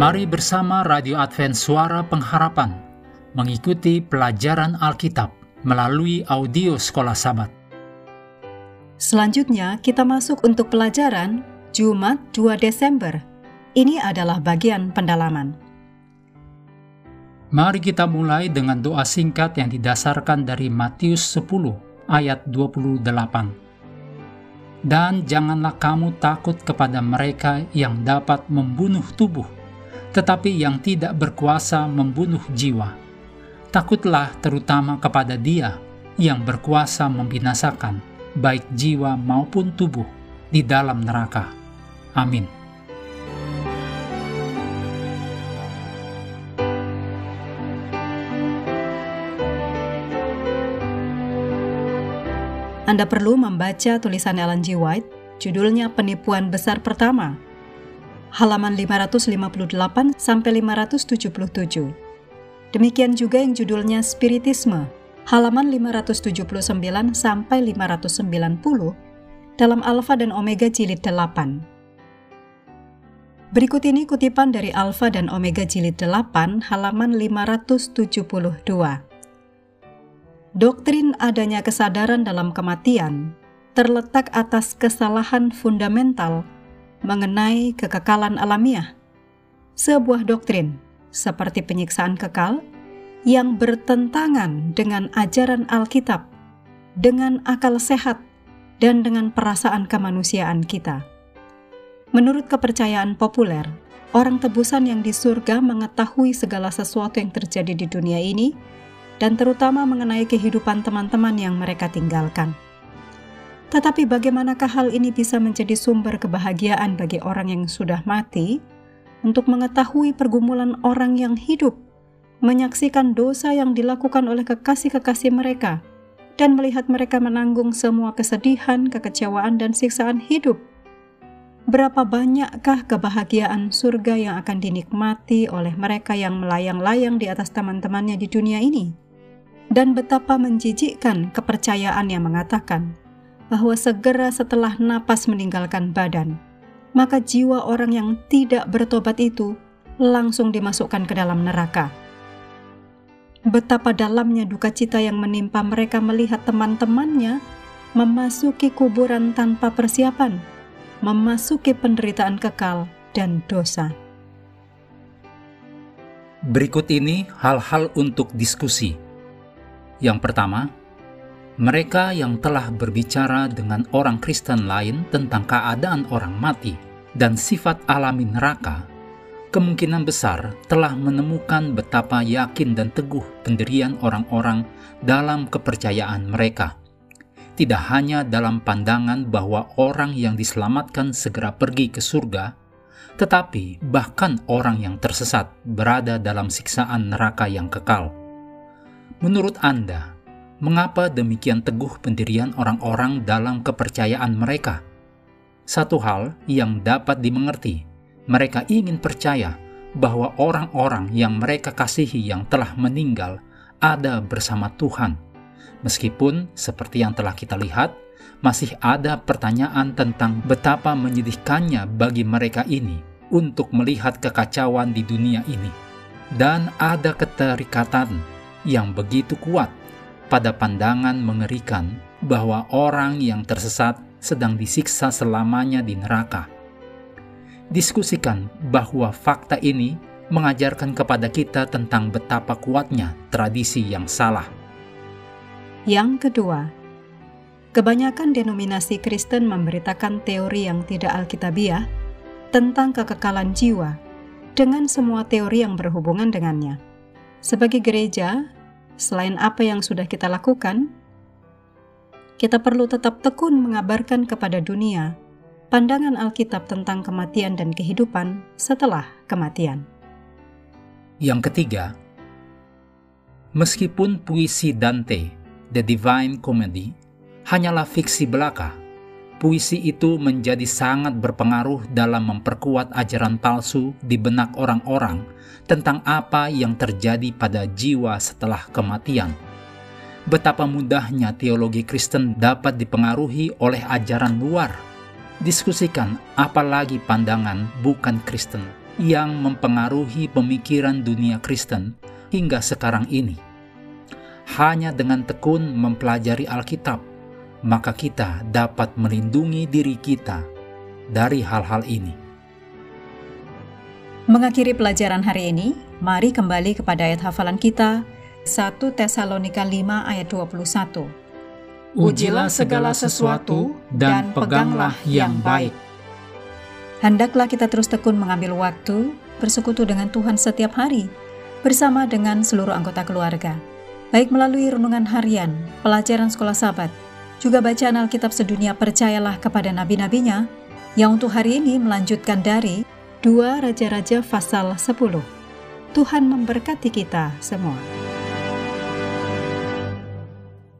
Mari bersama Radio Advent Suara Pengharapan mengikuti pelajaran Alkitab melalui audio Sekolah Sabat. Selanjutnya kita masuk untuk pelajaran Jumat 2 Desember. Ini adalah bagian pendalaman. Mari kita mulai dengan doa singkat yang didasarkan dari Matius 10 ayat 28. Dan janganlah kamu takut kepada mereka yang dapat membunuh tubuh, tetapi yang tidak berkuasa membunuh jiwa. Takutlah terutama kepada Dia yang berkuasa membinasakan, baik jiwa maupun tubuh, di dalam neraka. Amin. Anda perlu membaca tulisan Ellen G. White, judulnya Penipuan Besar Pertama, halaman 558 sampai 577. Demikian juga yang judulnya Spiritisme, halaman 579 sampai 590 dalam Alfa dan Omega jilid 8. Berikut ini kutipan dari Alfa dan Omega jilid 8 halaman 572. Doktrin adanya kesadaran dalam kematian terletak atas kesalahan fundamental mengenai kekekalan alamiah. Sebuah doktrin seperti penyiksaan kekal yang bertentangan dengan ajaran Alkitab, dengan akal sehat, dan dengan perasaan kemanusiaan kita. Menurut kepercayaan populer, orang tebusan yang di surga mengetahui segala sesuatu yang terjadi di dunia ini dan terutama mengenai kehidupan teman-teman yang mereka tinggalkan. Tetapi bagaimanakah hal ini bisa menjadi sumber kebahagiaan bagi orang yang sudah mati untuk mengetahui pergumulan orang yang hidup, menyaksikan dosa yang dilakukan oleh kekasih-kekasih mereka, dan melihat mereka menanggung semua kesedihan, kekecewaan, dan siksaan hidup? Berapa banyakkah kebahagiaan surga yang akan dinikmati oleh mereka yang melayang-layang di atas teman-temannya di dunia ini? dan betapa menjijikkan kepercayaan yang mengatakan bahwa segera setelah napas meninggalkan badan, maka jiwa orang yang tidak bertobat itu langsung dimasukkan ke dalam neraka. Betapa dalamnya duka cita yang menimpa mereka melihat teman-temannya memasuki kuburan tanpa persiapan, memasuki penderitaan kekal dan dosa. Berikut ini hal-hal untuk diskusi yang pertama, mereka yang telah berbicara dengan orang Kristen lain tentang keadaan orang mati dan sifat alami neraka, kemungkinan besar telah menemukan betapa yakin dan teguh pendirian orang-orang dalam kepercayaan mereka. Tidak hanya dalam pandangan bahwa orang yang diselamatkan segera pergi ke surga, tetapi bahkan orang yang tersesat berada dalam siksaan neraka yang kekal. Menurut Anda, mengapa demikian teguh pendirian orang-orang dalam kepercayaan mereka? Satu hal yang dapat dimengerti, mereka ingin percaya bahwa orang-orang yang mereka kasihi yang telah meninggal ada bersama Tuhan. Meskipun seperti yang telah kita lihat, masih ada pertanyaan tentang betapa menyedihkannya bagi mereka ini untuk melihat kekacauan di dunia ini. Dan ada keterikatan yang begitu kuat pada pandangan mengerikan bahwa orang yang tersesat sedang disiksa selamanya di neraka. Diskusikan bahwa fakta ini mengajarkan kepada kita tentang betapa kuatnya tradisi yang salah. Yang kedua, kebanyakan denominasi Kristen memberitakan teori yang tidak alkitabiah tentang kekekalan jiwa dengan semua teori yang berhubungan dengannya. Sebagai gereja, selain apa yang sudah kita lakukan, kita perlu tetap tekun mengabarkan kepada dunia pandangan Alkitab tentang kematian dan kehidupan setelah kematian. Yang ketiga, meskipun puisi Dante, The Divine Comedy, hanyalah fiksi belaka, puisi itu menjadi sangat berpengaruh dalam memperkuat ajaran palsu di benak orang-orang tentang apa yang terjadi pada jiwa setelah kematian. Betapa mudahnya teologi Kristen dapat dipengaruhi oleh ajaran luar. Diskusikan apalagi pandangan bukan Kristen yang mempengaruhi pemikiran dunia Kristen hingga sekarang ini. Hanya dengan tekun mempelajari Alkitab, maka kita dapat melindungi diri kita dari hal-hal ini. Mengakhiri pelajaran hari ini, mari kembali kepada ayat hafalan kita 1 Tesalonika 5 ayat 21. Ujilah segala sesuatu dan peganglah yang baik. Hendaklah kita terus tekun mengambil waktu bersekutu dengan Tuhan setiap hari bersama dengan seluruh anggota keluarga. Baik melalui renungan harian, pelajaran sekolah sahabat, juga bacaan Alkitab sedunia percayalah kepada nabi-nabinya yang untuk hari ini melanjutkan dari dua Raja-Raja pasal 10. Tuhan memberkati kita semua.